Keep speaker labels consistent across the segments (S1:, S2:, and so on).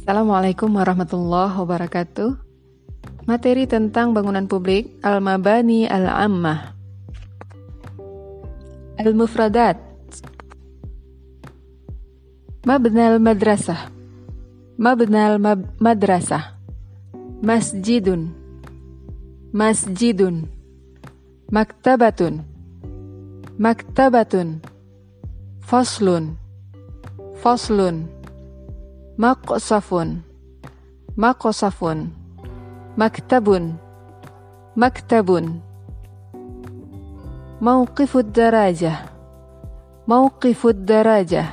S1: Assalamualaikum warahmatullahi wabarakatuh. Materi tentang bangunan publik Al-Mabani Al-Ammah. Al-Mufradat. Mabnal madrasah. Mabnal mab madrasah. Masjidun. Masjidun. Maktabatun. Maktabatun. Faslun. Faslun. Maqsafun. Maqsafun. Maktabun. Maktabun. موقف الدراجة موقف الدراجة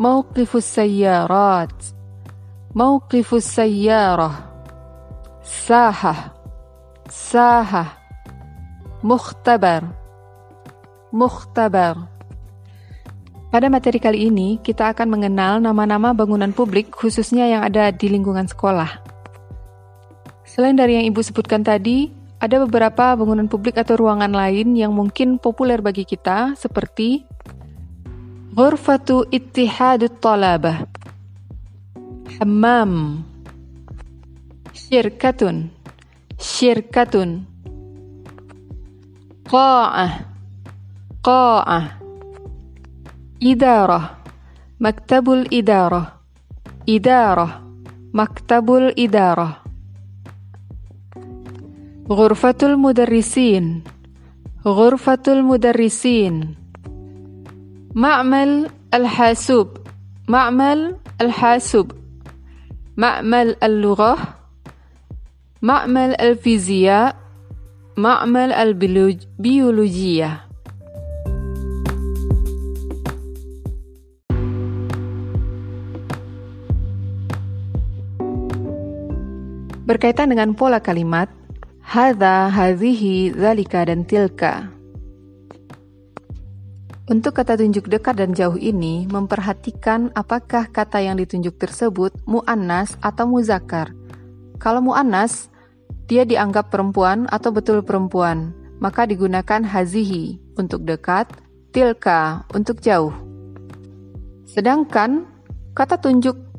S1: موقف السيارات موقف السيارة ساحة ساحة مختبر مختبر Pada materi kali ini, kita akan mengenal nama-nama bangunan publik khususnya yang ada di lingkungan sekolah. Selain dari yang Ibu sebutkan tadi, ada beberapa bangunan publik atau ruangan lain yang mungkin populer bagi kita seperti Ghurfatu Ittihadut Talabah Hammam Syirkatun Syirkatun Qa'ah Qa'ah إدارة مكتب الإدارة. إدارة مكتب الإدارة. غرفة المدرسين غرفة المدرسين. معمل الحاسوب معمل الحاسوب. معمل اللغة معمل الفيزياء معمل البيولوجيا Berkaitan dengan pola kalimat, hadha, hadhihi, zalika, dan tilka. Untuk kata tunjuk dekat dan jauh ini, memperhatikan apakah kata yang ditunjuk tersebut mu'annas atau muzakkar. Kalau mu'annas, dia dianggap perempuan atau betul perempuan, maka digunakan hazihi untuk dekat, tilka untuk jauh. Sedangkan kata tunjuk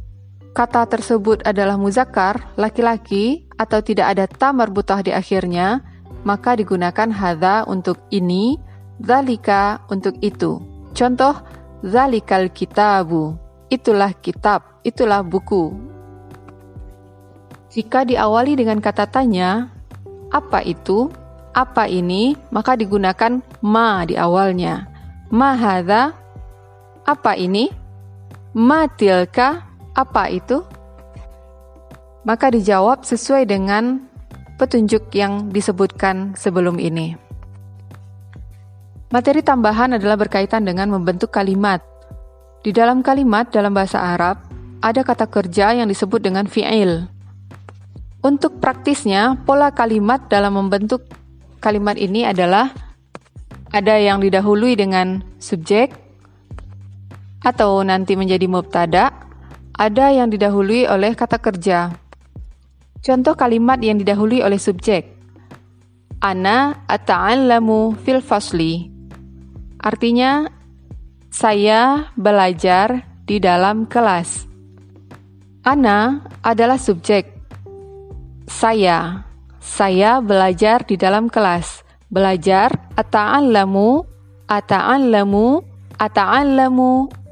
S1: kata tersebut adalah muzakkar, laki-laki, atau tidak ada ta marbutah di akhirnya, maka digunakan hadza untuk ini, zalika untuk itu. Contoh, zalikal kitabu. Itulah kitab, itulah buku. Jika diawali dengan kata tanya, apa itu? Apa ini? Maka digunakan ma di awalnya. Ma hadza? Apa ini? Ma tilka? Apa itu? Maka dijawab sesuai dengan petunjuk yang disebutkan sebelum ini. Materi tambahan adalah berkaitan dengan membentuk kalimat. Di dalam kalimat dalam bahasa Arab, ada kata kerja yang disebut dengan fi'il. Untuk praktisnya, pola kalimat dalam membentuk kalimat ini adalah ada yang didahului dengan subjek atau nanti menjadi mubtada ada yang didahului oleh kata kerja. Contoh kalimat yang didahului oleh subjek. Ana ata'allamu fil fasli. Artinya, saya belajar di dalam kelas. Ana adalah subjek. Saya. Saya belajar di dalam kelas. Belajar ata'allamu, ata'allamu, ata'allamu,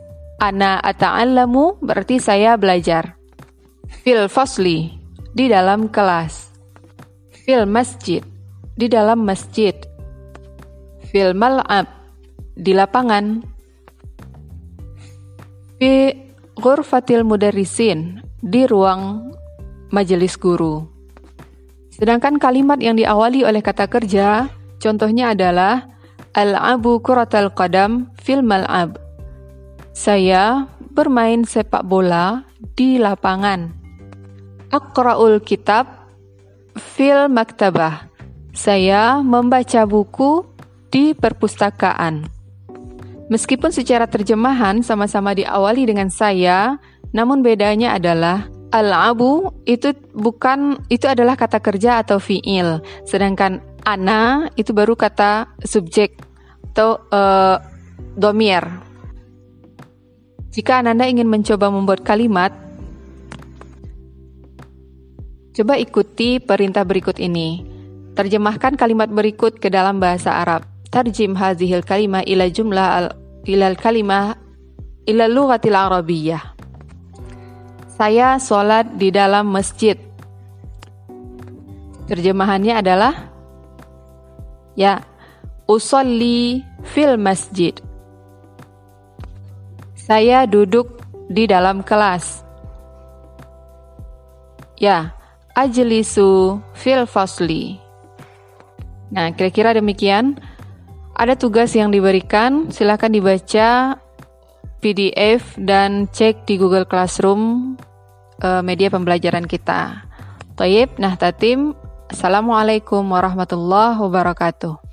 S1: Ana ata'allamu berarti saya belajar. Fil fasli, di dalam kelas. Fil masjid, di dalam masjid. Fil mal'ab, di lapangan. Fi ghurfatil mudarisin, di ruang majelis guru. Sedangkan kalimat yang diawali oleh kata kerja, contohnya adalah Al-abu kuratal qadam fil mal'ab saya bermain sepak bola di lapangan. Akra'ul kitab fil maktabah. Saya membaca buku di perpustakaan. Meskipun secara terjemahan sama-sama diawali dengan saya, namun bedanya adalah al-abu itu bukan itu adalah kata kerja atau fiil, sedangkan ana itu baru kata subjek atau uh, domir jika Ananda ingin mencoba membuat kalimat, Coba ikuti perintah berikut ini. Terjemahkan kalimat berikut ke dalam bahasa Arab. Tarjim hazihil kalimah ila jumlah al ila kalimah ila lughatil arabiyyah. Saya sholat di dalam masjid. Terjemahannya adalah Ya, usolli fil masjid. Saya duduk di dalam kelas. Ya, ajlisu fil fasli. Nah, kira-kira demikian. Ada tugas yang diberikan, silakan dibaca PDF dan cek di Google Classroom uh, media pembelajaran kita. Taib, nah tatim, Assalamualaikum warahmatullahi wabarakatuh.